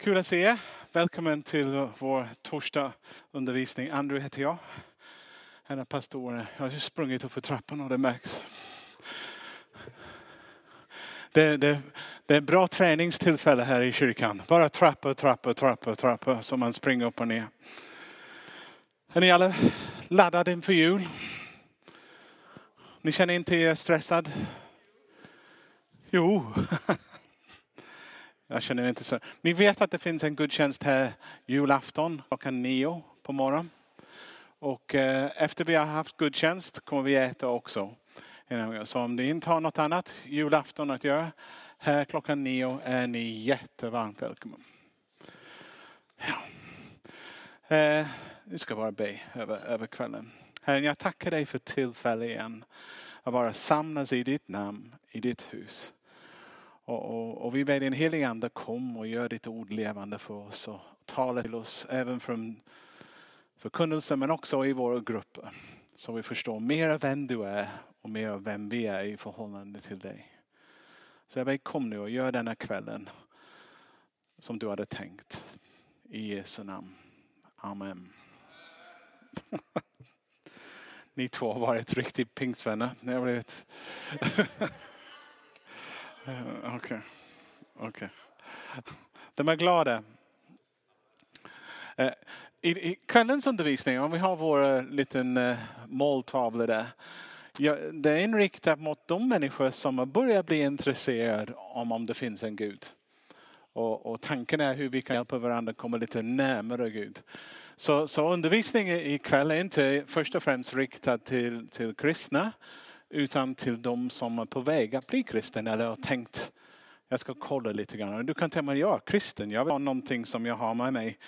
Kul att se er. Välkommen till vår torsdag undervisning. Andrew heter jag. En av pastorerna. Jag har just sprungit upp för trappan och det märks. Det, det, det är bra träningstillfälle här i kyrkan. Bara trappa, trappa, trappor, trappa så man springer upp och ner. Är ni alla laddade inför jul? Ni känner inte er stressad? Jo. Jag känner inte så. Ni vet att det finns en gudstjänst här julafton klockan nio på morgonen. Och eh, efter vi har haft gudstjänst kommer vi äta också. Så om ni inte har något annat julafton att göra, här klockan nio är ni jättevarmt välkomna. Ja. Eh, vi ska bara be över, över kvällen. Herren, jag tackar dig för tillfället igen att vara samlas i ditt namn, i ditt hus. Och, och, och vi ber din helige Ande kom och gör ditt ord levande för oss och tala till oss även från förkunnelsen men också i våra grupper. Så vi förstår mer av vem du är och mer av vem vi är i förhållande till dig. Så jag ber kom nu och gör denna kvällen som du hade tänkt. I Jesu namn. Amen. Ni två har varit riktigt pingstvänner. Ni har blivit... Eh, okej. Okay. okay. De är glada. Eh, I, I kvällens undervisning, om vi har vår eh, liten måltavla där. Ja, det är inriktat mot de människor som har börjat bli intresserade om om det finns en Gud. Och, och tanken är hur vi kan hjälpa varandra komma lite närmare Gud. Så, så undervisningen ikväll är inte först och främst riktad till, till kristna utan till de som är på väg att bli kristen eller har tänkt jag ska kolla lite grann. Du kan tänka jag är kristen, jag vill ha någonting som jag har med mig.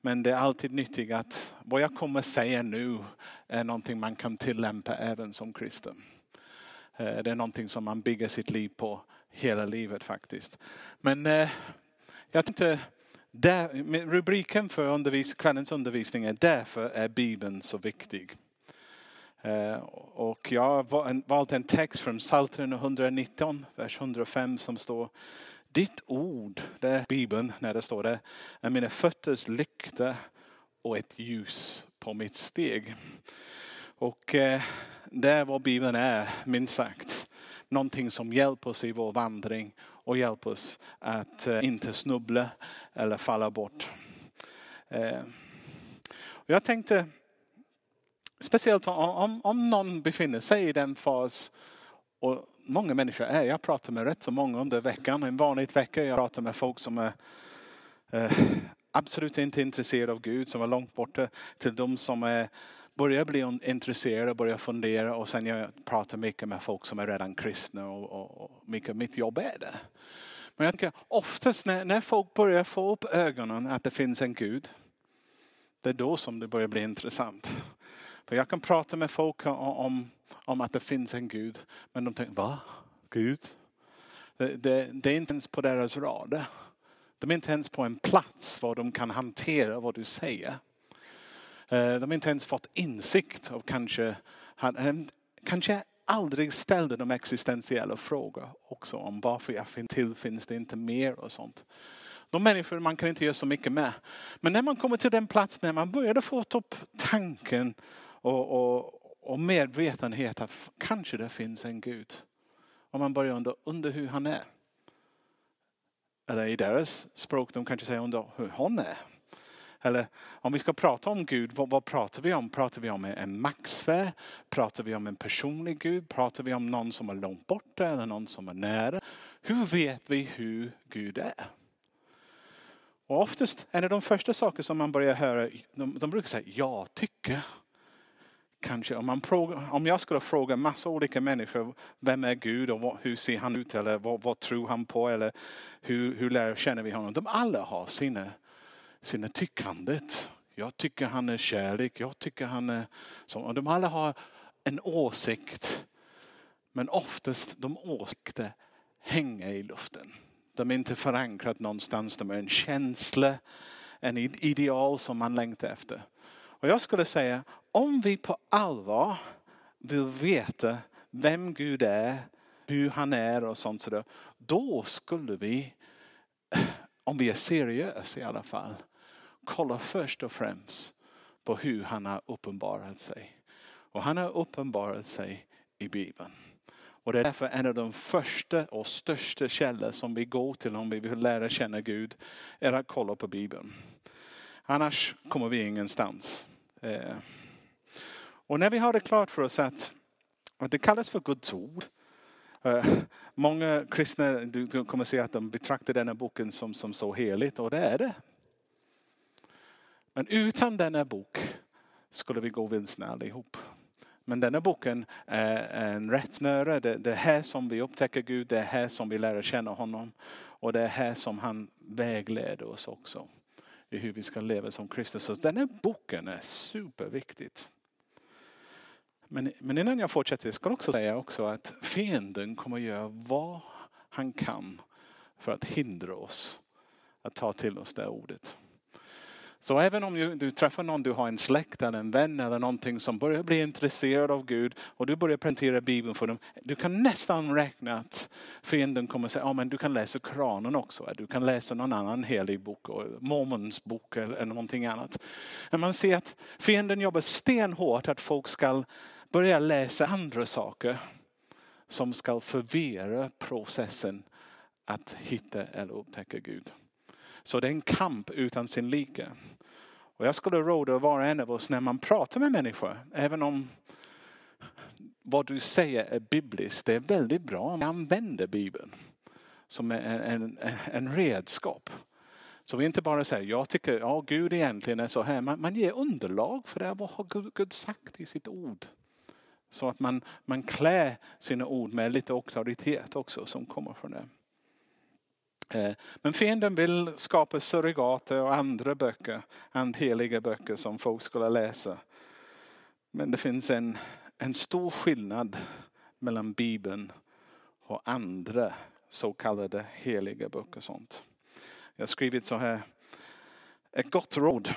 Men det är alltid nyttigt att vad jag kommer säga nu är någonting man kan tillämpa även som kristen. Eh, det är någonting som man bygger sitt liv på hela livet faktiskt. Men eh, jag tänkte, där, rubriken för undervis, kvällens undervisning är därför är Bibeln så viktig. Eh, och jag har valt en text från Psaltaren 119, vers 105 som står Ditt ord, det är Bibeln när det står det, är mina fötters lykta och ett ljus på mitt steg. Och eh, det är vad Bibeln är, minst sagt. Någonting som hjälper oss i vår vandring och hjälper oss att eh, inte snubbla eller falla bort. Jag tänkte Speciellt om, om någon befinner sig i den fas och många människor är. Jag pratar med rätt så många under veckan. En vanlig vecka jag pratar med folk som är eh, absolut inte intresserade av Gud, som är långt borta, till de som är, börjar bli intresserade, börjar fundera och sen jag pratar mycket med folk som är redan kristna och, och, och mycket mitt jobb är det. Men jag tänker oftast när, när folk börjar få upp ögonen att det finns en Gud, det är då som det börjar bli intressant. För jag kan prata med folk om, om att det finns en Gud. Men de tänker, va? Gud? Det, det, det är inte ens på deras rader. De är inte ens på en plats var de kan hantera vad du säger. Eh, de har inte ens fått insikt av kanske, eh, kanske aldrig ställde de existentiella frågor också om varför jag finns till, finns det inte mer och sånt. De människor man kan inte göra så mycket med. Men när man kommer till den plats när man började få upp tanken och, och, och medvetenhet att kanske det finns en Gud. Om man börjar undra, under hur han är. Eller i deras språk, de kanske säger under hur hon är. Eller om vi ska prata om Gud, vad, vad, pratar vi om? Pratar vi om en maktsfär? Pratar vi om en personlig Gud? Pratar vi om någon som är långt borta eller någon som är nära? Hur vet vi hur Gud är? Och oftast en av de första saker som man börjar höra, de, de brukar säga jag tycker kanske om, man frågar, om jag skulle fråga massa olika människor, vem är Gud och vad, hur ser han ut eller vad, vad, tror han på eller hur, hur lär, känner vi honom? De alla har sina, sina tyckandet. Jag tycker han är kärlek, jag tycker han är så. Och de alla har en åsikt. Men oftast de åsikter hänger i luften. De är inte förankrat någonstans, de är en känsla, en ideal som man längtar efter. Och jag skulle säga, om vi på allvar vill veta vem Gud är, hur han är och sånt sådär. Då skulle vi, om vi är seriösa i alla fall, kolla först och främst på hur han har uppenbarat sig. Och han har uppenbarat sig i Bibeln. Och det är därför en av de första och största källor som vi går till om vi vill lära känna Gud är att kolla på Bibeln. Annars kommer vi ingenstans. Eh, och när vi har det klart för oss att det kallas för Guds ord. Eh, många kristna du kommer se att de betraktar denna boken som, som så heligt och det är det. Men utan denna bok skulle vi gå vilsna allihop. Men denna boken är en rättsnöre. Det, det är här som vi upptäcker Gud, det är här som vi lär känna honom. Och det är här som han vägleder oss också i hur vi ska leva som Kristus. Så denna boken är superviktigt. Men, men innan jag fortsätter ska jag också säga också att fienden kommer att göra vad han kan för att hindra oss att ta till oss det ordet. Så även om du, träffar någon, du har en släkt eller en vän eller någonting som börjar bli intresserad av Gud och du börjar presentera Bibeln för dem. Du kan nästan räkna att fienden kommer att säga, ja men du kan läsa Koranen också. Du kan läsa någon annan helig bok, Mormons bok eller någonting annat. Men man ser att fienden jobbar stenhårt att folk ska börja läsa andra saker som ska förvirra processen att hitta eller upptäcka Gud. Så det är en kamp utan sin like. Och jag skulle råda var och en av oss när man pratar med människor, även om vad du säger är bibliskt, det är väldigt bra om man använder Bibeln som en, en, en redskap. Så vi inte bara säger, jag tycker, ja Gud egentligen är så här. Man, man ger underlag för det, vad har Gud, Gud sagt i sitt ord? Så att man, man klär sina ord med lite auktoritet också som kommer från det. Eh, men fienden vill skapa surrogater och andra böcker, andheliga böcker som folk skulle läsa. Men det finns en, en stor skillnad mellan Bibeln och andra så kallade heliga böcker. Sånt. Jag har skrivit så här, ett gott råd.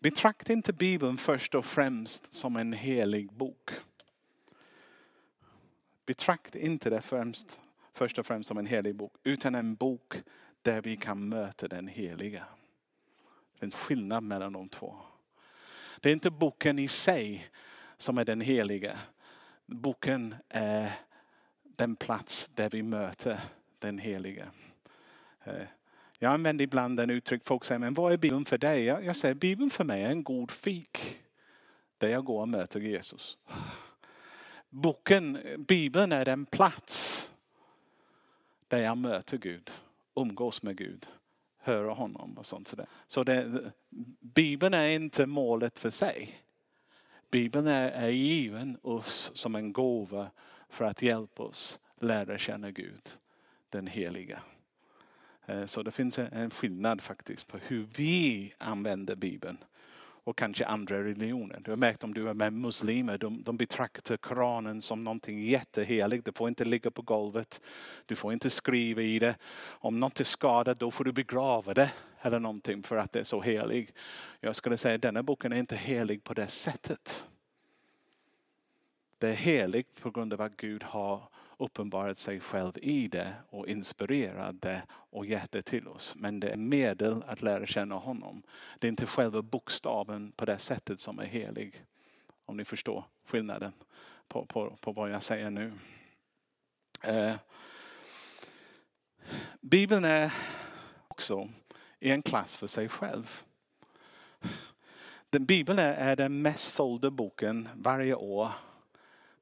Betrakta inte Bibeln först och främst som en helig bok. Betrakta inte det främst först och främst som en helig bok, utan en bok där vi kan möta den heliga. Det finns skillnad mellan de två. Det är inte boken i sig som är den heliga. Boken är den plats där vi möter den heliga. Eh, jag använder ibland den uttryck, folk säger, men vad är Bibeln för dig? Jag säger, Bibeln för mig är en god fik. Där jag går och möter Jesus. Boken, eh, Bibeln är den plats där jag möter Gud, umgås med Gud, höra honom och sånt. Så det, Bibeln är inte målet för sig. Bibeln är, är given oss som en gåva för att hjälpa oss lära känna Gud, den heliga. Eh, så det finns en skillnad faktiskt på hur vi använder Bibeln och kanske andra religioner. Du har märkt om du är med muslimer, de, de betraktar Koranen som någonting jätteheligt. Det får inte ligga på golvet. Du får inte skriva i det. Om något är skadat då får du begrava det eller någonting för att det är så helig. Jag skulle säga att denna boken är inte helig på det sättet. Det är heligt på grund av att Gud har uppenbarat sig själv i det och inspirerat det och gett det till oss. Men det är medel att lära känna honom. Det är inte själva bokstaven på det sättet som är helig. Om ni förstår skillnaden på, på, på vad jag säger nu. Eh. Bibeln är också i en klass för sig själv. Den Bibeln är den mest sålda boken varje år.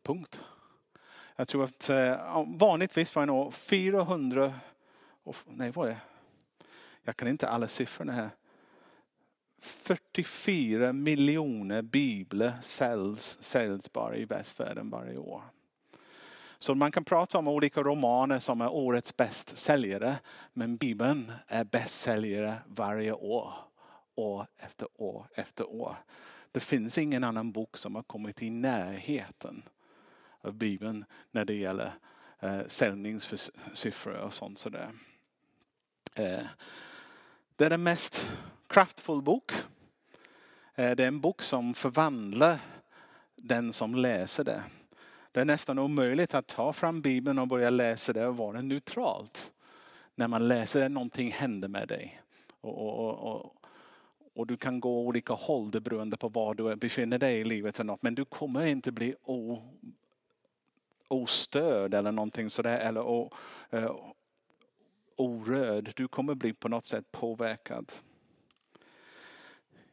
Punkt. Jag tror att eh, vanligtvis var det nog 400, nej var det? Jag kan inte alla siffrorna här. 44 miljoner biblar säljs, säljs bara i västvärlden varje år. Så man kan prata om olika romaner som är årets bästsäljare. Men Bibeln är bästsäljare varje år. År efter år efter år. Det finns ingen annan bok som har kommit i närheten av Bibeln när det gäller eh, säljningssiffror och sånt. Sådär. Eh, det är den mest kraftfull bok. Eh, det är en bok som förvandlar den som läser det. Det är nästan omöjligt att ta fram Bibeln och börja läsa det och vara neutralt. När man läser det, någonting händer med dig. Och, och, och, och, du kan gå olika håll beroende på var du befinner dig i livet. Och något. Men du kommer inte bli o, ostörd eller någonting sådär. Eller o, uh, orörd. Du kommer bli på något sätt påverkad.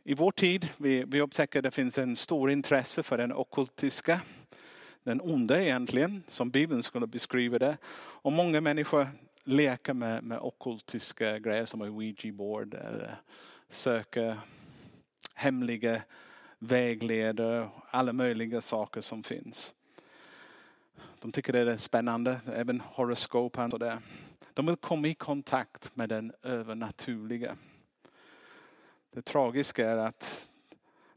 I vår tid vi, vi upptäcker att det finns en stor intresse för den ockultiska, den onda egentligen, som Bibeln skulle beskriva det. Och många människor leker med, med ockultiska grejer som Ouija-board eller söker hemliga vägledare, alla möjliga saker som finns. De tycker det är spännande, även horoskopen. och det. De vill komma i kontakt med den övernaturliga. Det tragiska är att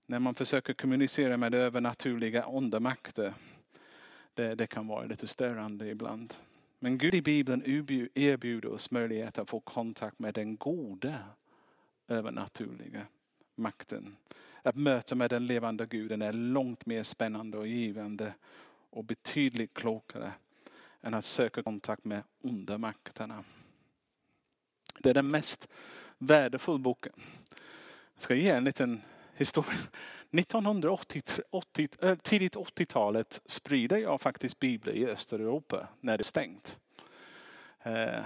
när man försöker kommunicera med det övernaturliga onda makter, det, det kan vara lite störande ibland. Men Gud i Bibeln erbjuder oss möjlighet att få kontakt med den goda övernaturliga makten. Att möta med den levande guden är långt mer spännande och givande och betydligt klokare än att söka kontakt med onda makterna. Det är den mest värdefulla boken. Jag ska ge en liten historia. 1980, eh, tidigt 80-talet sprider jag faktiskt biblar i Östeuropa när det är stängt. Eh,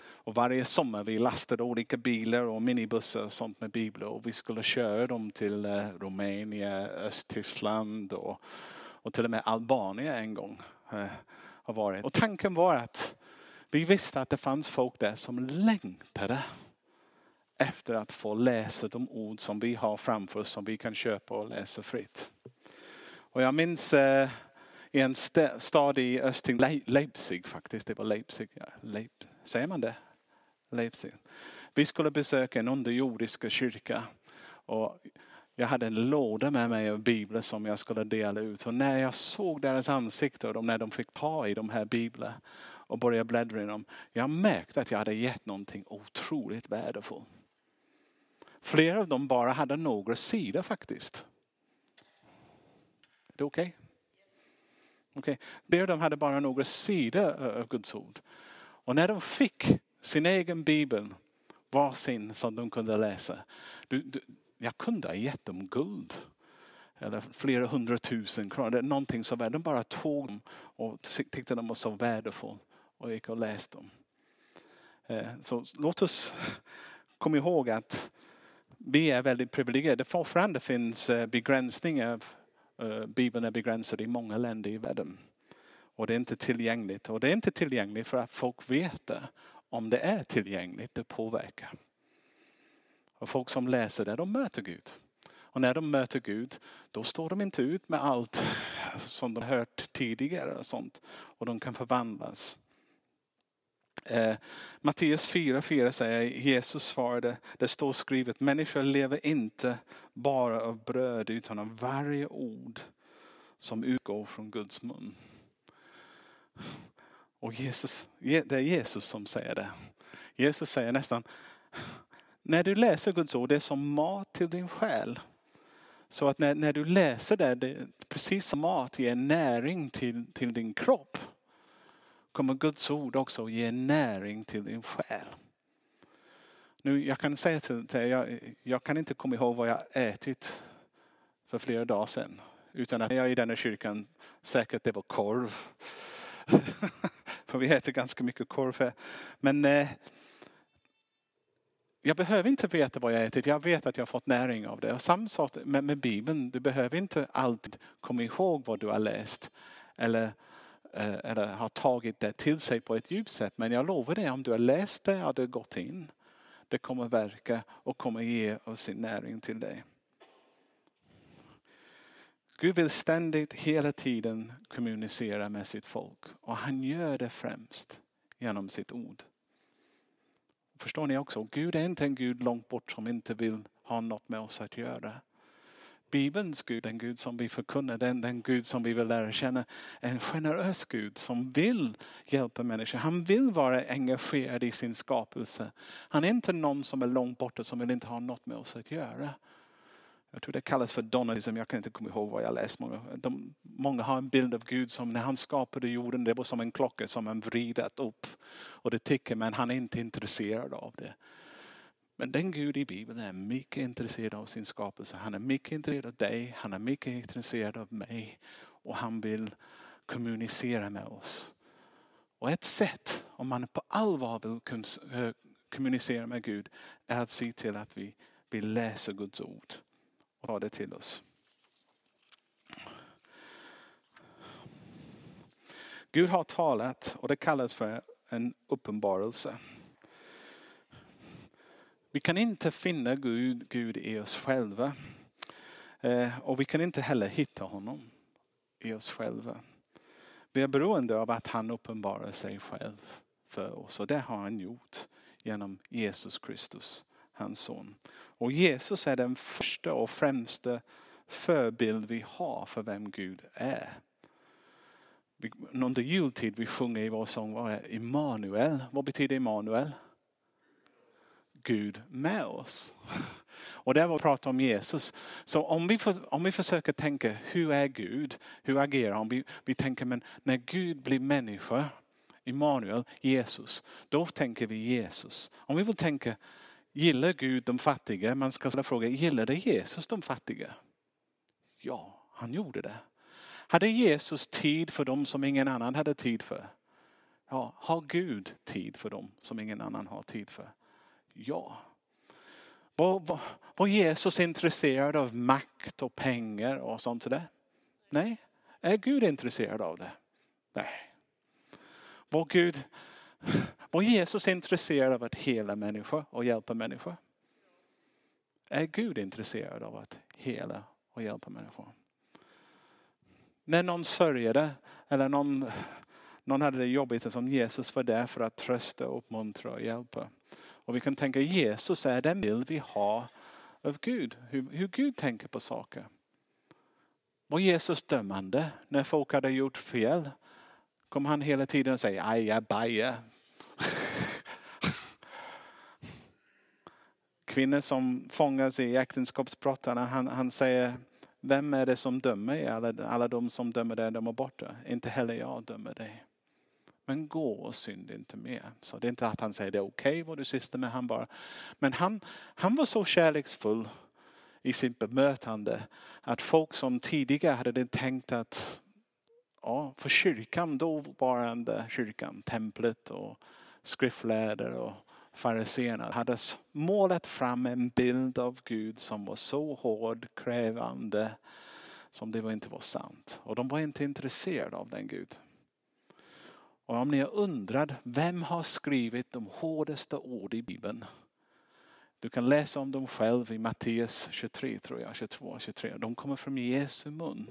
och varje sommar vi lastade olika bilar och minibussar och sånt med biblar och vi skulle köra dem till eh, Rumänien, Östtyskland och, och till och med Albanien en gång. Eh, har varit. Och tanken var att vi visste att det fanns folk där som längtade efter att få läsa de ord som vi har framför oss som vi kan köpa och läsa fritt. Och jag minns eh, i en stad i Östting, Leipzig faktiskt, det var Leipzig, ja, Leip, säger man det? Leipzig. Vi skulle besöka en underjordisk kyrka och jag hade en låda med mig av biblar som jag skulle dela ut. Och när jag såg deras ansikten och när de fick ta i de här biblarna och började bläddra i dem. Jag märkte att jag hade gett någonting otroligt värdefullt. Flera av dem bara hade några sidor faktiskt. Är det okej? Okay? Okay. Flera av dem hade bara några sidor av Guds ord. Och när de fick sin egen bibel, varsin som de kunde läsa. Du, du, jag kunde ha gett dem guld. Eller flera hundratusen kronor. Någonting så värt. De bara tog dem och tyckte de var så värdefulla och gick och läste dem. Eh, så låt oss komma ihåg att vi är väldigt privilegierade. Fortfarande finns eh, begränsningar. Eh, Bibeln är begränsad i många länder i världen. Och det är inte tillgängligt. Och det är inte tillgängligt för att folk vet det. Om det är tillgängligt, det påverkar. Och folk som läser det, de möter Gud. Och när de möter Gud, då står de inte ut med allt som de hört tidigare och sånt. Och de kan förvandlas. Eh, Matteus 4.4 säger Jesus svarade, det står skrivet, människor lever inte bara av bröd utan av varje ord som utgår från Guds mun. Och Jesus, det är Jesus som säger det. Jesus säger nästan, när du läser Guds ord, det är som mat till din själ. Så att när, när du läser det, det precis som mat ger näring till, till din kropp kommer Guds ord också ge näring till din själ. Nu, jag kan säga till dig, jag, jag kan inte komma ihåg vad jag ätit för flera dagar sedan. Utan att jag i denna kyrkan, säkert det var korv. för vi äter ganska mycket korv här. Men eh, jag behöver inte veta vad jag ätit, jag vet att jag har fått näring av det. Och samma sak med, med Bibeln, du behöver inte alltid komma ihåg vad du har läst. Eller eh, eller har tagit det till sig på ett djupt sätt. Men jag lovar dig, om du har läst det och det gått in, det kommer verka och kommer ge av sin näring till dig. Gud vill ständigt, hela tiden kommunicera med sitt folk. Och han gör det främst genom sitt ord. Förstår ni också? Gud är inte en Gud långt bort som inte vill ha något med oss att göra. Bibelns Gud, den Gud som vi förkunnar, den, den Gud som vi vill lära känna. En generös Gud som vill hjälpa människor. Han vill vara engagerad i sin skapelse. Han är inte någon som är långt borta som vill inte ha något med oss att göra. Jag tror det kallas för donalism, jag kan inte komma ihåg vad jag läst. Många, de, många har en bild av Gud som när han skapade jorden, det var som en klocka som han vridat upp. Och det tickar men han är inte intresserad av det. Men den Gud i Bibeln är mycket intresserad av sin skapelse. Han är mycket intresserad av dig, han är mycket intresserad av mig. Och han vill kommunicera med oss. Och ett sätt, om man på allvar vill eh, kommunicera med Gud, är att se till att vi, vi läser Guds ord och ta det till oss. Gud har talat och det kallas för en uppenbarelse. Vi kan inte finna Gud, Gud i oss själva. Eh, och vi kan inte heller hitta honom i oss själva. Vi är beroende av att han uppenbarar sig själv för oss och det har han gjort genom Jesus Kristus, hans son. Och Jesus är den första och främsta förebild vi har för vem Gud är. Under jultid vi sjunger i vår sång vad är Immanuel. Vad betyder Immanuel? Gud med oss. Och det var att prata om Jesus. Så om vi, för, om vi försöker tänka, hur är Gud? Hur agerar han? Vi, vi tänker, men när Gud blir människa, Immanuel, Jesus, då tänker vi Jesus. Om vi vill tänka, gillar Gud de fattiga? Man ska ställa frågan, Jesus de fattiga? Ja, han gjorde det. Hade Jesus tid för dem som ingen annan hade tid för? Ja, har Gud tid för dem som ingen annan har tid för? Ja. Var, var, var Jesus intresserad av makt och pengar och sånt där? Nej. Är Gud intresserad av det? Nej. Var, Gud, var Jesus intresserad av att hela människor och hjälpa människor? Är Gud intresserad av att hela och hjälpa människor? När någon sörjade eller någon, någon hade det jobbigt som Jesus var där för att trösta, uppmuntra och hjälpa. Och vi kan tänka Jesus är den bild vi har av Gud. Hur, hur Gud tänker på saker. Var Jesus dömande när folk hade gjort fel? Kommer han hela tiden och säger aja baja. Kvinnor som fångas i äktenskapsbrotten, han, han säger vem är det som dömer er? Alla, alla de som dömer dig, de är borta. Inte heller jag dömer dig. Men gå och synd inte mer. Så det är inte att han säger det är okej okay vad du sysslar med. Han bara, men han, han var så kärleksfull i sitt bemötande att folk som tidigare hade tänkt att ja, för kyrkan, dåvarande kyrkan, templet och skriftlärare och fariséerna hade målat fram en bild av Gud som var så hård, krävande som det inte var sant. Och de var inte intresserade av den Gud. Och om ni har undrat, vem har skrivit de hårdaste ord i Bibeln? Du kan läsa om dem själv i Matteus 23, tror jag, 22, 23. De kommer från Jesu mun.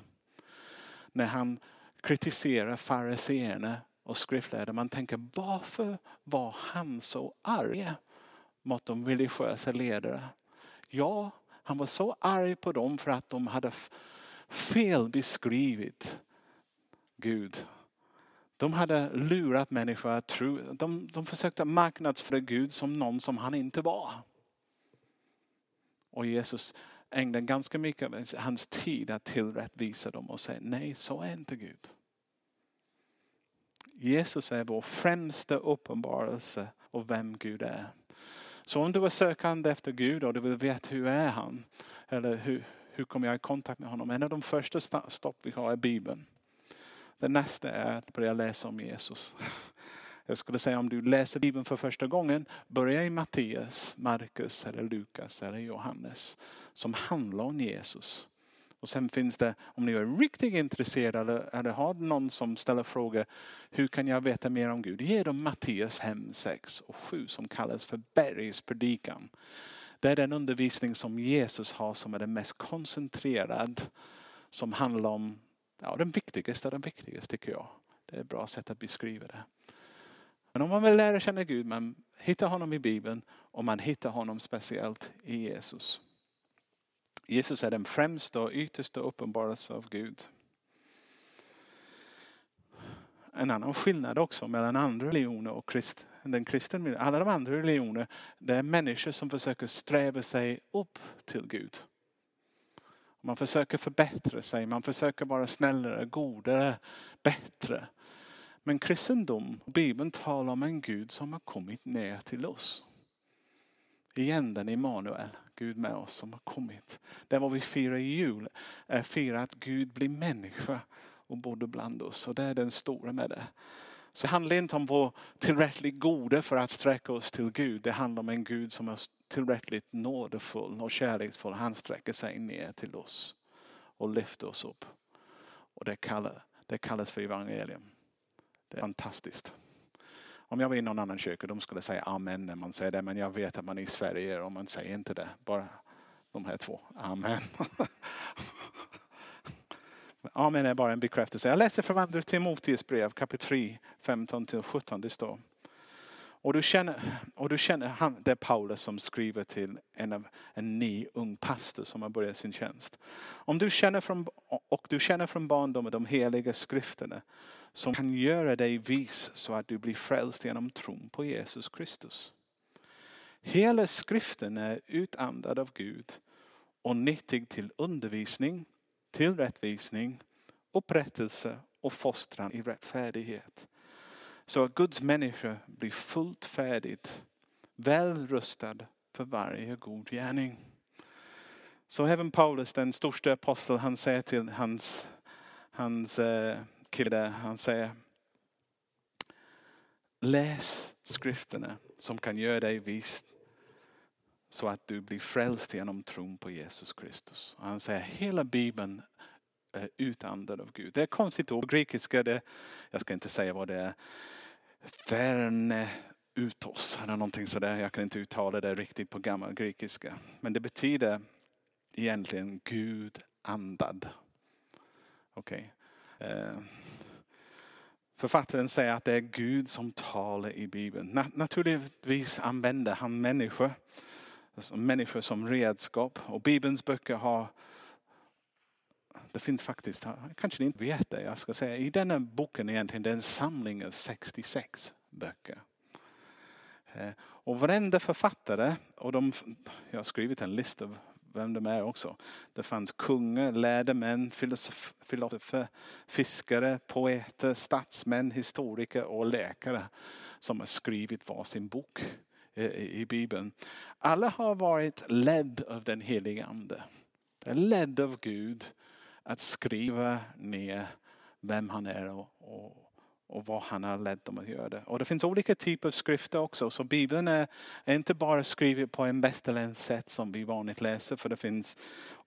När han kritiserar fariseerna och skriftlärda. Man tänker, varför var han så arg mot de religiösa ledarna. Ja, han var så arg på dem för att de hade fel beskrivit Gud de hade lurat människor att tro, de, de försökte marknadsföra Gud som någon som han inte var. Och Jesus ägnar ganska mycket av hans tid att tillrättvisa dem och säga nej, så är inte Gud. Jesus är vår främsta uppenbarelse av vem Gud är. Så om du är sökande efter Gud och du vill veta hur är han? Eller hur, hur kommer jag i kontakt med honom? En av de första stopp vi har är Bibeln. Det nästa är att börja läsa om Jesus. Jag skulle säga om du läser Bibeln för första gången, börja i Matteus, Markus eller Lukas eller Johannes som handlar om Jesus. Och sen finns det, om ni är riktigt intresserade eller har någon som ställer frågor, hur kan jag veta mer om Gud? Ge dem Matteus 5, 6 och 7 som kallas för bergspredikan. Det är den undervisning som Jesus har som är den mest koncentrerad, som handlar om ja, den viktigaste av den viktigaste tycker jag. Det är ett bra sätt att beskriva det. Men om man vill lära känna Gud, man hittar honom i Bibeln och man hittar honom speciellt i Jesus. Jesus är den främsta och yttersta uppenbarelse av Gud. En annan skillnad också mellan andra religioner och krist, den kristna Alla de andra religioner, det är människor som försöker sträva sig upp till Gud. Man försöker förbättra sig, man försöker vara snällare, godare, bättre. Men kristendom, Bibeln talar om en Gud som har kommit ner till oss. igen den Immanuel, Gud med oss som har kommit. Det var vi firar jul, eh, är fira att Gud blir människa och bodde bland oss. Och det är den stora med det. Så det handlar inte om vår tillräckligt goda för att sträcka oss till Gud. Det handlar om en Gud som är tillräckligt nådefull och kärleksfull. Han sträcker sig ner till oss och lyfter oss upp. Och det kallas, det kallas för evangelium. Det är fantastiskt. Om jag var i någon annan kyrka, de skulle säga amen när man säger det. Men jag vet att man är i Sverige och man säger inte det. Bara de här två. Amen. Amen är bara en bekräftelse. Jag läser från andra Timoteus brev kapitel 3, 15-17. Det står. Och du känner, och du känner han, det är Paulus som skriver till en, en ny ung pastor som har börjat sin tjänst. Om du känner från, och du känner från barndomen de heliga skrifterna som kan göra dig vis så att du blir frälst genom tron på Jesus Kristus. Hela skriften är utandad av Gud och nyttig till undervisning, till rättvisning, upprättelse och fostran i rättfärdighet. Så att Guds människa blir fullt färdigt, väl rustad för varje god gärning. Så även Paulus, den största aposteln, han säger till hans, hans eh, kille, han säger Läs skrifterna som kan göra dig vis så att du blir frälst genom tron på Jesus Kristus. Och han säger hela bibeln är utandad av Gud. Det är konstigt ord. Grekiska, det, jag ska inte säga vad det är. Ferne utos eller någonting sådär. Jag kan inte uttala det riktigt på gammal grekiska. Men det betyder egentligen Gud andad. Okej. Okay. Eh, författaren säger att det är Gud som talar i Bibeln. Naturligtvis använder han människor, alltså människor som redskap. Och Bibelns böcker har det finns faktiskt, kanske ni inte vet det, jag ska säga i denna boken egentligen det är en samling av 66 böcker. Eh, och varenda författare, och de, jag har skrivit en lista av vem de är också. Det fanns kungar, lärde män, filosofer, fiskare, poeter, statsmän, historiker och läkare som har skrivit varsin bok i Bibeln. Alla har varit ledd av den heliga Ande. Ledd av Gud att skriva ner vem han är och, och, och vad han har lett dem att göra det. Och det finns olika typer av skrifter också. Så Bibeln är, inte bara skriven på en västerländskt sätt som vi vanligt läser. För det finns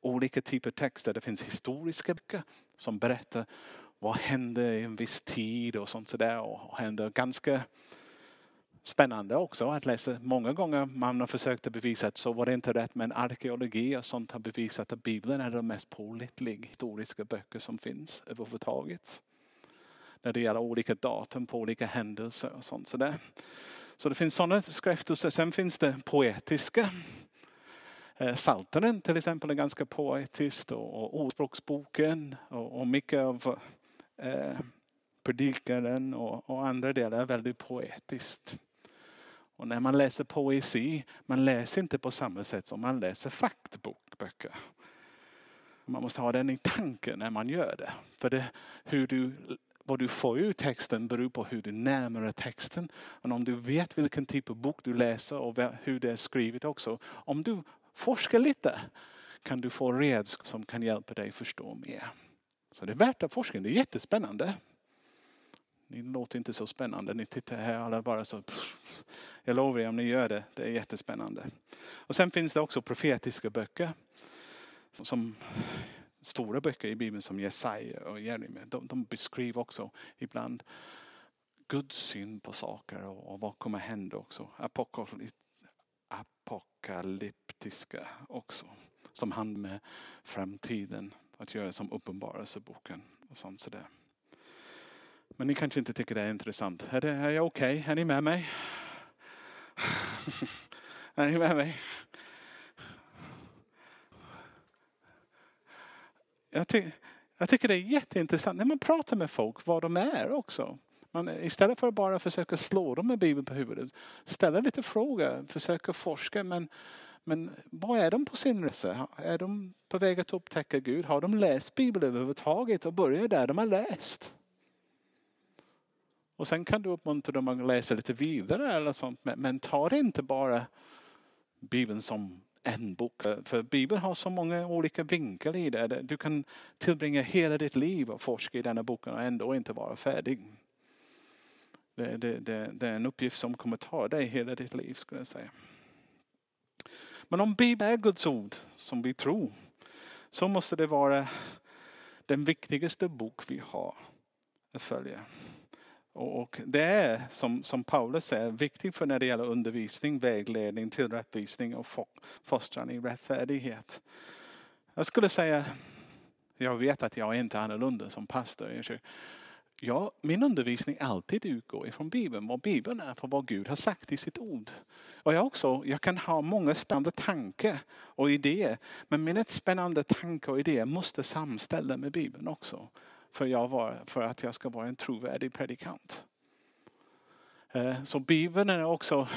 olika typer av texter. Det finns historiska böcker som berättar vad hände i en viss tid och sånt sådär. Och händer ganska spännande också att läsa. Många gånger man har försökt att bevisa att så var det inte rätt men arkeologi och sånt har bevisat att Bibeln är de mest pålitliga historiska böcker som finns överhuvudtaget. När det gäller olika datum på olika händelser och sånt. Så, det, så det finns sådana skrifter. Sen finns det poetiska. Eh, Salteren till exempel är ganska poetiskt och Ordspråksboken och, och mycket av eh, Predikaren och, och andra delar är väldigt poetiskt. Och när man läser poesi, man läser inte på samma sätt som man läser faktböcker. Man måste ha den i tanken när man gör det. För det, hur du, vad du får ur texten beror på hur du närmar dig texten. Och om du vet vilken typ av bok du läser och hur det är skrivet också. Om du forskar lite kan du få redskap som kan hjälpa dig förstå mer. Så det är värt att forska, det är jättespännande. Ni låter inte så spännande. Ni tittar här alla bara så. Jag lovar er om ni gör det, det är jättespännande. Och sen finns det också profetiska böcker. Som stora böcker i Bibeln som Jesaja och Jeremia. De, de beskriver också ibland Guds syn på saker och, och vad kommer hända också. Apokalyptiska också. Som handlar med framtiden att göra som uppenbarelseboken och sånt sådär. Men ni kanske inte tycker det är intressant. Är, det, är jag okej? Okay? Är ni med mig? är ni med mig? Jag, ty jag tycker det är jätteintressant när man pratar med folk vad de är också. Man, istället för att bara försöka slå dem med Bibeln på huvudet. Ställa lite frågor, försöka forska. Men, men vad är de på sin resa? Är de på väg att upptäcka Gud? Har de läst Bibeln överhuvudtaget och börja där de har läst? Och sen kan du uppmuntra dem att läsa lite vidare eller sånt. Men, men ta det inte bara Bibeln som en bok. För Bibeln har så många olika vinklar i det. Du kan tillbringa hela ditt liv och forska i denna boken och ändå inte vara färdig. Det, det, det, det är en uppgift som kommer ta dig hela ditt liv skulle jag säga. Men om Bibeln är Guds ord som vi tror så måste det vara den viktigaste bok vi har att följa. Och det är som, som Paulus säger viktigt för när det gäller undervisning, vägledning, tillrättvisning och fostran i rättfärdighet. Jag skulle säga, jag vet att jag är inte annorlunda som pastor. Ja, min undervisning alltid utgår ifrån Bibeln, vad Bibeln är för vad Gud har sagt i sitt ord. Och jag också, jag kan ha många spännande tankar och idéer. Men mina spännande tankar och idéer måste samställa med Bibeln också för, jag var, för att jag ska vara en trovärdig predikant. Eh, så Bibeln är också,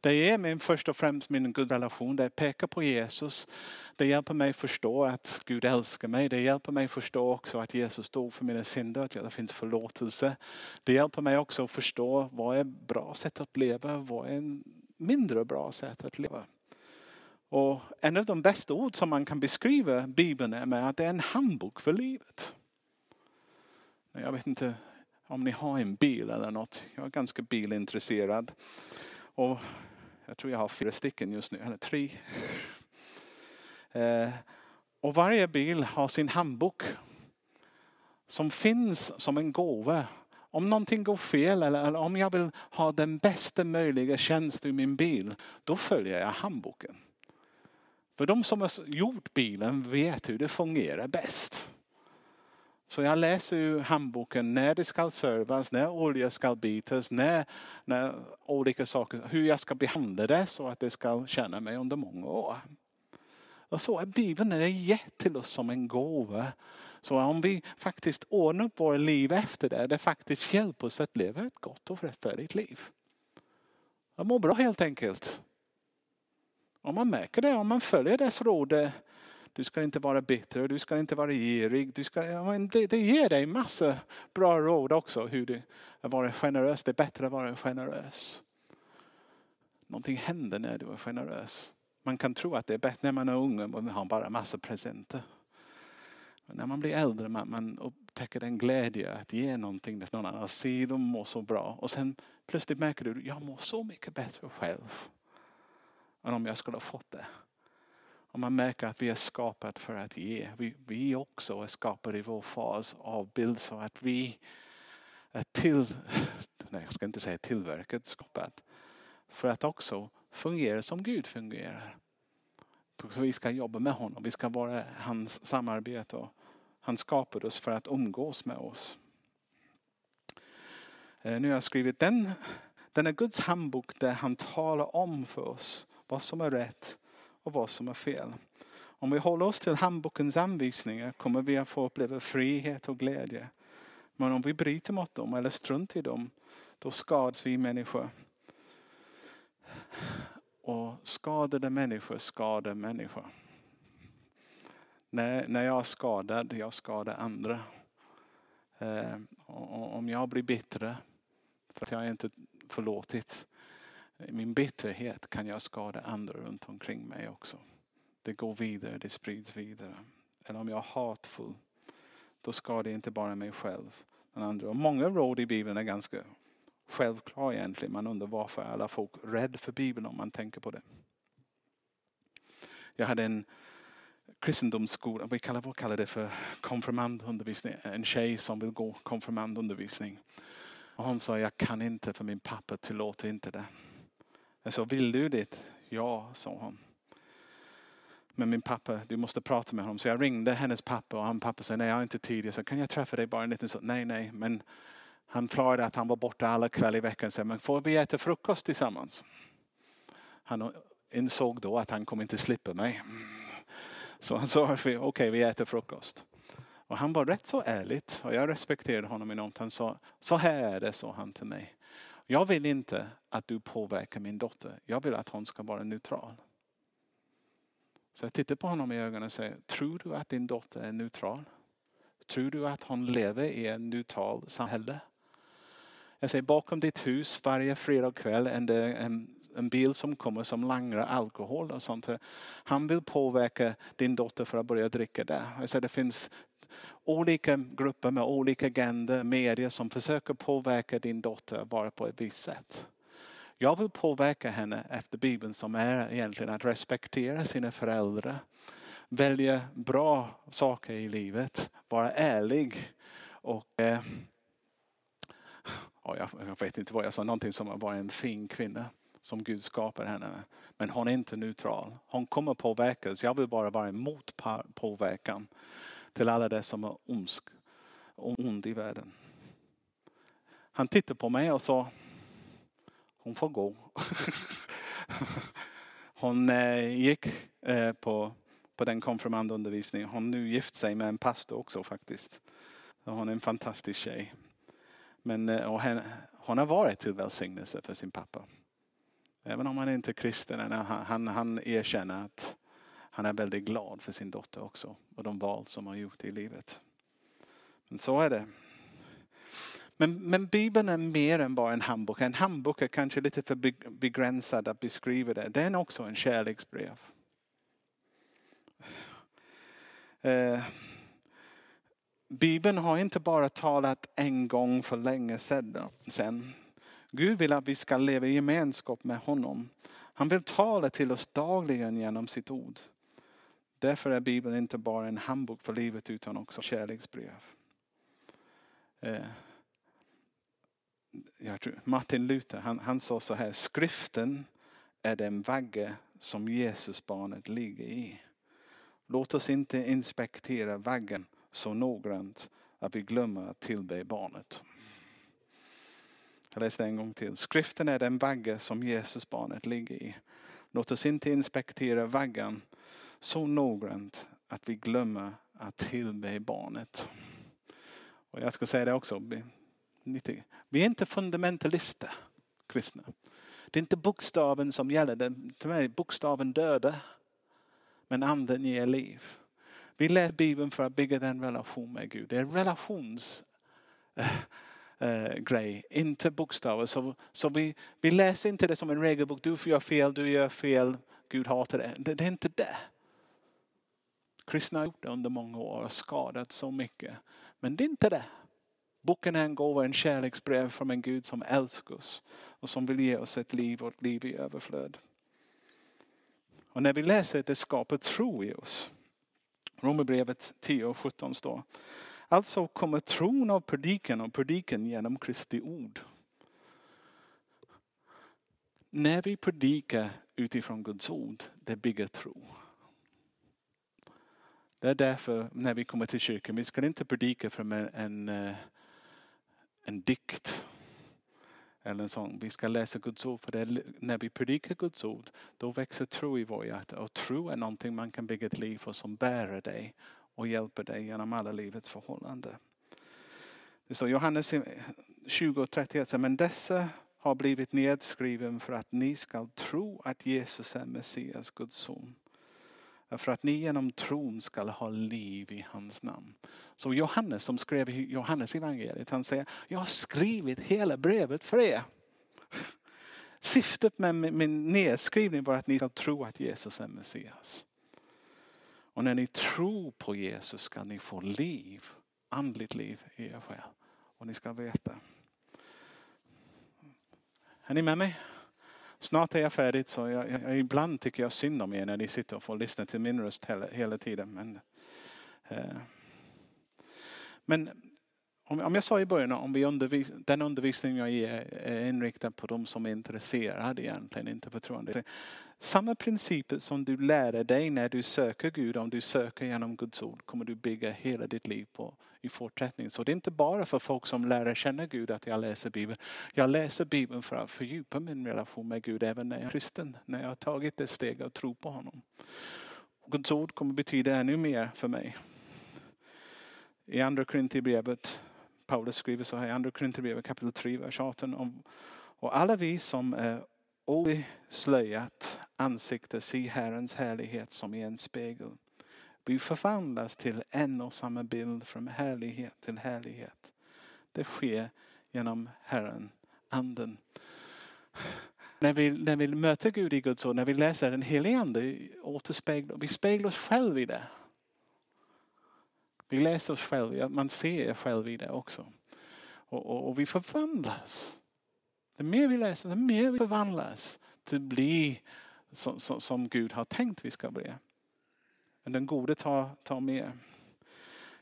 det är min först och främst min gudrelation. Det pekar på Jesus. Det hjälper mig förstå att Gud älskar mig. Det hjälper mig förstå också att Jesus dog för mina synder, att det finns förlåtelse. Det hjälper mig också att förstå vad är bra sätt att leva, vad är en mindre bra sätt att leva. Och en av de bästa ord som man kan beskriva Bibeln är med att det är en handbok för livet. Jag vet inte om ni har en bil eller något. Jag är ganska bilintresserad. Och jag tror jag har fyra stycken just nu, eller tre. Eh, och varje bil har sin handbok. Som finns som en gåva. Om någonting går fel eller om jag vill ha den bästa möjliga tjänst i min bil. Då följer jag handboken. För de som har gjort bilen vet hur det fungerar bäst. Så jag läser ju handboken när det ska servas, när olja ska bytas, när, när olika saker, hur jag ska behandla det så att det ska tjäna mig under många år. Och så är Bibeln är gett till oss som en gåva. Så om vi faktiskt ordnar upp våra liv efter det, det faktiskt hjälper oss att leva ett gott och rättfärdigt liv. Jag mår bra helt enkelt. Om man märker det, om man följer dess råd, du ska inte vara bitter, du ska inte vara girig. Du ska, det, det ger dig massa bra råd också hur du vara generös. Det är bättre att vara generös. Någonting händer när du är generös. Man kan tro att det är bättre när man är ung och man har bara massa presenter. Men när man blir äldre man, man upptäcker den glädje att ge någonting till någon annan. Se dem mår så bra. Och sen plötsligt märker du att jag mår så mycket bättre själv. Än om jag skulle ha fått det. Och man märker att vi är skapade för att ge. Vi, vi också är skapade i vår fars avbild så att vi är till, nej jag ska inte säga tillverkat, skapat För att också fungera som Gud fungerar. Så vi ska jobba med honom, vi ska vara hans samarbete. Och han skapade oss för att umgås med oss. Eh, nu har jag skrivit den, den är Guds handbok där han talar om för oss vad som är rätt och vad som är fel. Om vi håller oss till handbokens anvisningar kommer vi att få uppleva frihet och glädje. Men om vi bryter mot dem eller struntar i dem, då skadas vi människor. Och skadade människor skadar människor. När, när jag är skadad, jag skadar andra. Eh, om jag blir bitter för att jag inte förlåtit i min bitterhet kan jag skada andra runt omkring mig också. Det går vidare, det sprids vidare. Eller om jag är hatfull, då skadar jag inte bara mig själv, men andra. Och många råd i Bibeln är ganska självklara egentligen. Man undrar varför alla folk är rädda för Bibeln om man tänker på det. Jag hade en kristendomsskola, vi kallar, vad kallar det för konfirmandundervisning. En tjej som vill gå konfirmandundervisning. Och hon sa, jag kan inte för min pappa tillåter inte det. Jag sa, vill du det? Ja, sa hon. Men min pappa, du måste prata med honom. Så jag ringde hennes pappa och han pappa sa, nej jag har inte tid. Jag sa, kan jag träffa dig bara en liten stund? Nej, nej. Men han förklarade att han var borta alla kvällar i veckan. Så, men får vi äta frukost tillsammans? Han insåg då att han kommer inte slippa mig. Så han sa, okej okay, vi äter frukost. Och han var rätt så ärligt och jag respekterade honom enormt. Han sa, så här är det, sa han till mig. Jag vill inte att du påverkar min dotter. Jag vill att hon ska vara neutral. Så jag tittar på honom i ögonen och säger, tror du att din dotter är neutral? Tror du att hon lever i ett neutralt samhälle? Jag säger, bakom ditt hus varje fredag kväll är det en en bil som kommer som langrar alkohol och sånt. Han vill påverka din dotter för att börja dricka där. Jag säger, det finns olika grupper med olika agender, medier som försöker påverka din dotter bara på ett visst sätt. Jag vill påverka henne efter Bibeln som är egentligen att respektera sina föräldrar. Välja bra saker i livet. Vara ärlig. Och eh, jag, jag vet inte vad jag sa, någonting som att vara en fin kvinna som Gud skapar henne. Men hon är inte neutral. Hon kommer påverkas. Jag vill bara vara emot påverkan till alla det som är ondsk, ond i världen. Han tittade på mig och sa, hon får gå. hon eh, gick eh, på, på den konfirmandundervisningen. Hon nu gift sig med en pastor också faktiskt. hon är en fantastisk tjej. Men, eh, och hon har varit till välsignelse för sin pappa. Även om han inte är kristen, han, han, han erkänner att han är väldigt glad för sin dotter också och de val som han gjort i livet. Men så är det. Men, men Bibeln är mer än bara en handbok. En handbok är kanske lite för begränsad att beskriva det. Den är också en kärleksbrev. Eh, Bibeln har inte bara talat en gång för länge sedan. Gud vill att vi ska leva i gemenskap med honom. Han vill tala till oss dagligen genom sitt ord. Därför är Bibeln inte bara en handbok för livet utan också kärleksbrev. Eh, jag tror, Martin Luther han, han sa så här, skriften är den vagge som Jesusbarnet ligger i. Låt oss inte inspektera vaggen så noggrant att vi glömmer att tillbe barnet. Jag läser en gång till. Skriften är den vagga som Jesusbarnet ligger i. Låt oss inte inspektera vaggan så noggrant att vi glömmer att tillbe barnet. Och jag ska säga det också. Vi är inte fundamentalister, kristna. Det är inte bokstaven som gäller. Till mig är bokstaven döda. Men anden ger liv. Vi läser Bibeln för att bygga den relation med Gud. Det är en relations äh, äh, grej, inte bokstäver. Så, så vi, vi läser inte det som en regelbok. Du får göra fel, du gör fel, Gud hatar det. Det, det är inte det. Kristna har gjort det under många år och skadat så mycket. Men det är inte det. Boken är en gåva, en kärleksbrev från en Gud som älskar oss och som vill ge oss ett liv och ett liv i överflöd. Och när vi läser det skapar tro i oss. Romarbrevet 10 och 17 står. Alltså kommer tron av predikan och predikan genom Kristi ord. När vi predikar utifrån Guds ord, det bygger tro. Det är därför när vi kommer till kyrkan, vi ska inte predika från en, en, eh, en dikt eller en sång. Vi ska läsa Guds ord. För det när vi predikar Guds ord, då växer tro i vår hjärta. Och tro är någonting man kan bygga ett liv för som bär dig och hjälper dig genom alla livets förhållanden. Det står Johannes 20 och 31, men dessa har blivit nedskriven för att ni ska tro att Jesus är Messias, Guds son för att ni genom tron ska ha liv i hans namn. Så Johannes som skrev Johannes evangeliet, han säger, jag har skrivit hela brevet för er. Syftet med min nedskrivning var att ni ska tro att Jesus är Messias. Och när ni tror på Jesus ska ni få liv, andligt liv i er själ. Och ni ska veta. Är ni med mig? Snart är jag färdig så jag, jag, ibland tycker jag synd om er när ni sitter och får lyssna till min röst hela, hela tiden. Men, eh, men om, om jag sa i början om vi undervis, den undervisning jag ger är inriktad på de som är intresserade egentligen, inte förtroende. Samma principer som du lär dig när du söker Gud, om du söker genom Guds ord, kommer du bygga hela ditt liv på i fortsättningen. Så det är inte bara för folk som lär känna Gud att jag läser Bibeln. Jag läser Bibeln för att fördjupa min relation med Gud även när jag är kristen. När jag har tagit det steget att tro på honom. Guds ord kommer betyda ännu mer för mig. I andra Korinthierbrevet, Paulus skriver så här i andra Korinthierbrevet kapitel 3, vers 18. Och alla vi som är oslöjat ansikte se Herrens härlighet som i en spegel. Vi förvandlas till en och samma bild från härlighet till härlighet. Det sker genom Herren, anden. När vi, när vi möter Gud i Guds ord, när vi läser den helige Ande, återspeglar, vi speglar oss själva i det. Vi läser oss själva, man ser själv i det också. Och, och, och vi förvandlas. Det mer vi läser, det mer vi förvandlas till att bli som, som, som Gud har tänkt vi ska bli. Men den gode tar, tar mer.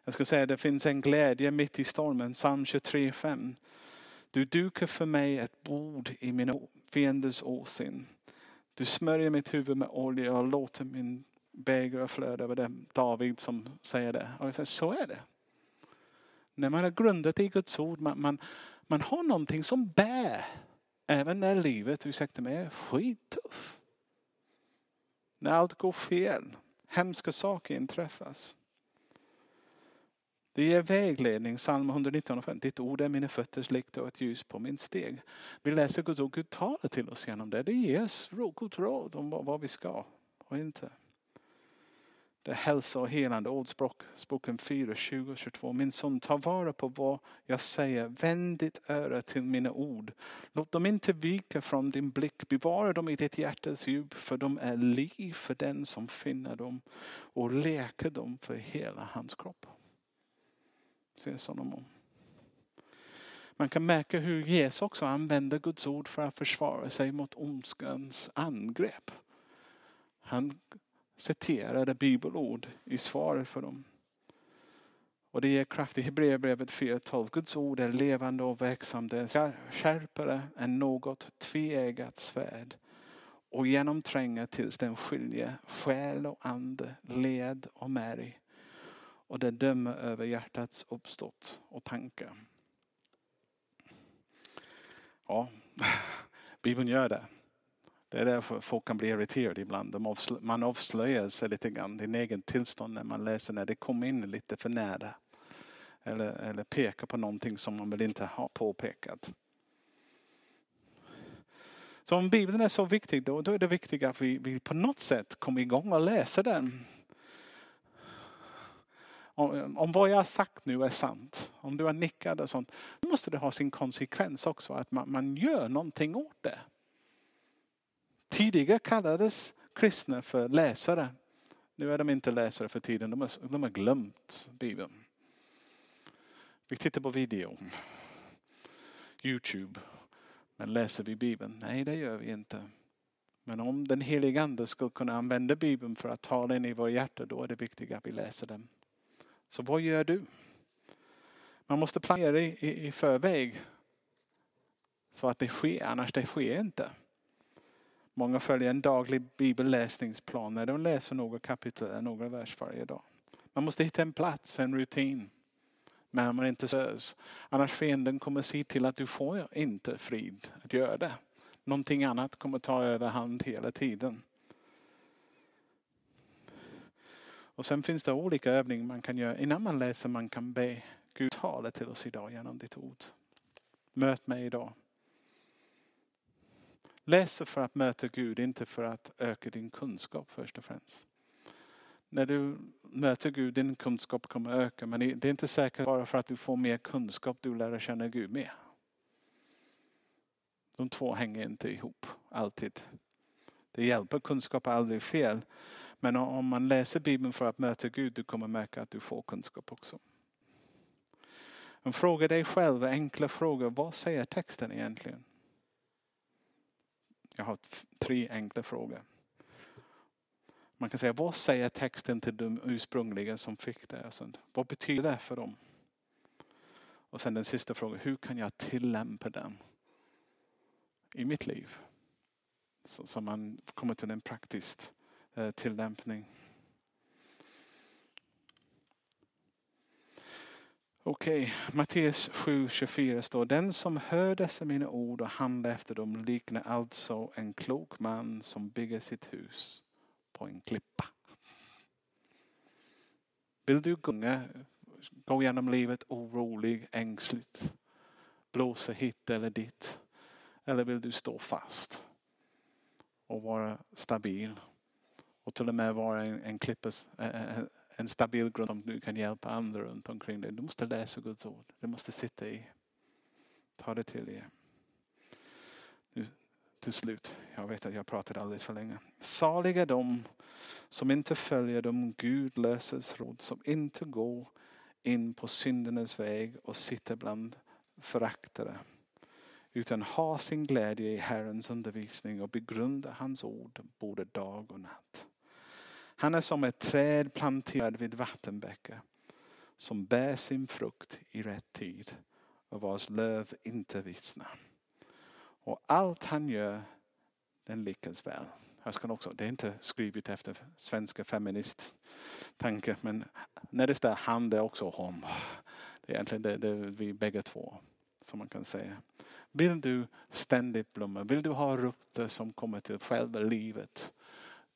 Jag ska säga att det finns en glädje mitt i stormen. Psalm 23.5. Du dukar för mig ett bord i mina fienders åsyn. Du smörjer mitt huvud med olja och låter min bägare flöda över det. David som säger det. Och jag säger, så är det. När man har grundat i Guds ord, man, man, man har någonting som bär. Även när livet, ursäkta mig, är skittufft. När allt går fel, hemska saker inträffas. Det ger vägledning, psalm 119 Ditt ord är mina fötters likt och ett ljus på min steg. Vi läser Guds ord, Gud talar till oss genom det. Det ger oss råd om vad vi ska och inte. Det är hälsa och helande ordspråk, 4, 20 och 22. Min son, ta vara på vad jag säger. Vänd ditt öra till mina ord. Låt dem inte vika från din blick. Bevara dem i ditt hjärtas djup, för de är liv för den som finner dem och läker dem för hela hans kropp. Säger Salomon. Man kan märka hur Jesus också använder Guds ord för att försvara sig mot ondskans angrepp. Han citerade bibelord i svaret för dem. Och det ger kraft i Hebreerbrevet 4.12. Guds ord är levande och verksamt. Skärpare än något tveeggat svärd. Och genomtränger tills den skiljer själ och ande, led och märg. Och det dömer över hjärtats uppstått och tankar. Ja, Bibeln gör det. Det är därför folk kan bli irriterade ibland. man avslöjar sig lite grann, din egen tillstånd när man läser när det kommer in lite för nära. Eller, eller pekar på någonting som man vill inte ha påpekat. Så om Bibeln är så viktig då, då är det viktigt att vi, vi på något sätt kommer igång och läser den. Om, om vad jag har sagt nu är sant, om du har nickat och sånt, då måste det ha sin konsekvens också. Att man, man gör någonting åt det. Tidigare kallades kristna för läsare. Nu är de inte läsare för tiden, de har, de har glömt Bibeln. Vi tittar på video, Youtube. Men läser vi Bibeln? Nej, det gör vi inte. Men om den helige Ande skulle kunna använda Bibeln för att tala in i våra hjärta, då är det viktigt att vi läser den. Så vad gör du? Man måste planera i, i, i förväg så att det sker, annars det sker inte. Många följer en daglig bibelläsningsplan när de läser några kapitel eller några vers varje dag. Man måste hitta en plats, en rutin. Men man inte sös. Annars fienden kommer se till att du får inte frid att göra det. Någonting annat kommer ta överhand hela tiden. Och sen finns det olika övningar man kan göra. Innan man läser man kan be Gud tala till oss idag genom ditt ord. Möt mig idag. Läs för att möta Gud, inte för att öka din kunskap först och främst. När du möter Gud, din kunskap kommer öka. Men det är inte säkert bara för att du får mer kunskap du lär känna Gud mer. De två hänger inte ihop alltid. Det hjälper, kunskap är aldrig fel. Men om man läser Bibeln för att möta Gud, du kommer märka att du får kunskap också. Men fråga dig själv enkla frågor. Vad säger texten egentligen? Jag har tre enkla frågor. Man kan säga, vad säger texten till de ursprungliga som fick det? Alltså, vad betyder det för dem? Och sen den sista frågan, hur kan jag tillämpa den i mitt liv? Så, så man kommer till en praktisk eh, tillämpning. Okej, Matteus 7.24 står Den som hör dessa mina ord och handlar efter dem liknar alltså en klok man som bygger sitt hus på en klippa. Vill du gunga, gå genom livet orolig, ängsligt, blåsa hit eller dit? Eller vill du stå fast och vara stabil? Och till och med vara en, en klippa, en en stabil grund som du kan hjälpa andra runt omkring dig. Du måste läsa Guds ord. Du måste sitta i. Ta det till dig. till slut. Jag vet att jag pratade alldeles för länge. Saliga de som inte följer de gudlöses råd, som inte går in på syndernas väg och sitter bland föraktare. Utan har sin glädje i Herrens undervisning och begrundar hans ord både dag och natt. Han är som ett träd planterat vid vattenbäckar som bär sin frukt i rätt tid och vars löv inte vissnar. Och allt han gör, den lyckas väl. Jag ska också, det är inte skrivet efter svenska feministtankar men när det står han det är också hon. Det är egentligen det, det är vi bägge två som man kan säga. Vill du ständigt blomma, vill du ha rötter som kommer till själva livet.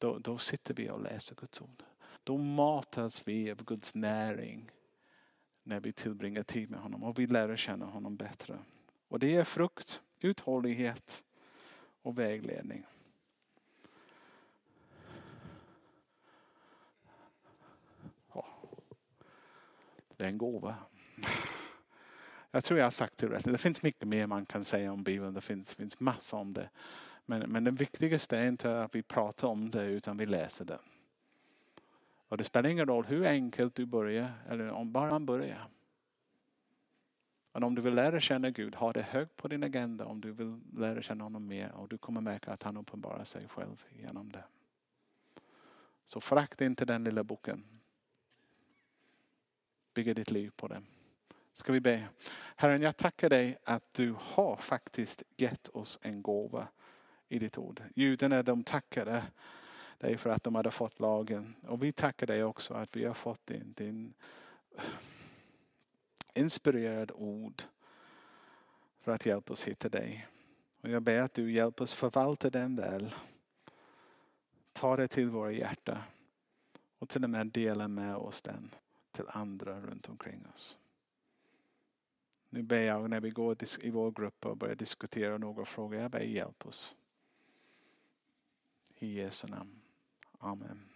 Då, då sitter vi och läser Guds ord. Då matas vi av Guds näring när vi tillbringar tid med honom och vi lär känna honom bättre. Och det är frukt, uthållighet och vägledning. Det är en gåva. Jag tror jag har sagt det rätt. Det finns mycket mer man kan säga om Bibeln. Det finns, finns massor om det. Men, men det viktigaste är inte att vi pratar om det utan vi läser det. Och det spelar ingen roll hur enkelt du börjar eller om bara man börjar. Men om du vill lära känna Gud, ha det högt på din agenda om du vill lära känna honom mer och du kommer märka att han uppenbarar sig själv genom det. Så förakta inte den lilla boken. Bygga ditt liv på den. Ska vi be. Herren, jag tackar dig att du har faktiskt gett oss en gåva i ditt ord. Judarna de tackade dig för att de hade fått lagen. Och vi tackar dig också att vi har fått din, din inspirerad ord för att hjälpa oss hitta dig. Och jag ber att du hjälper oss förvalta den väl. Ta det till våra hjärtan och till och med dela med oss den till andra runt omkring oss. Nu ber jag när vi går i vår grupp och börjar diskutera några frågor, jag ber hjälp oss. I Jesu namn. Amen.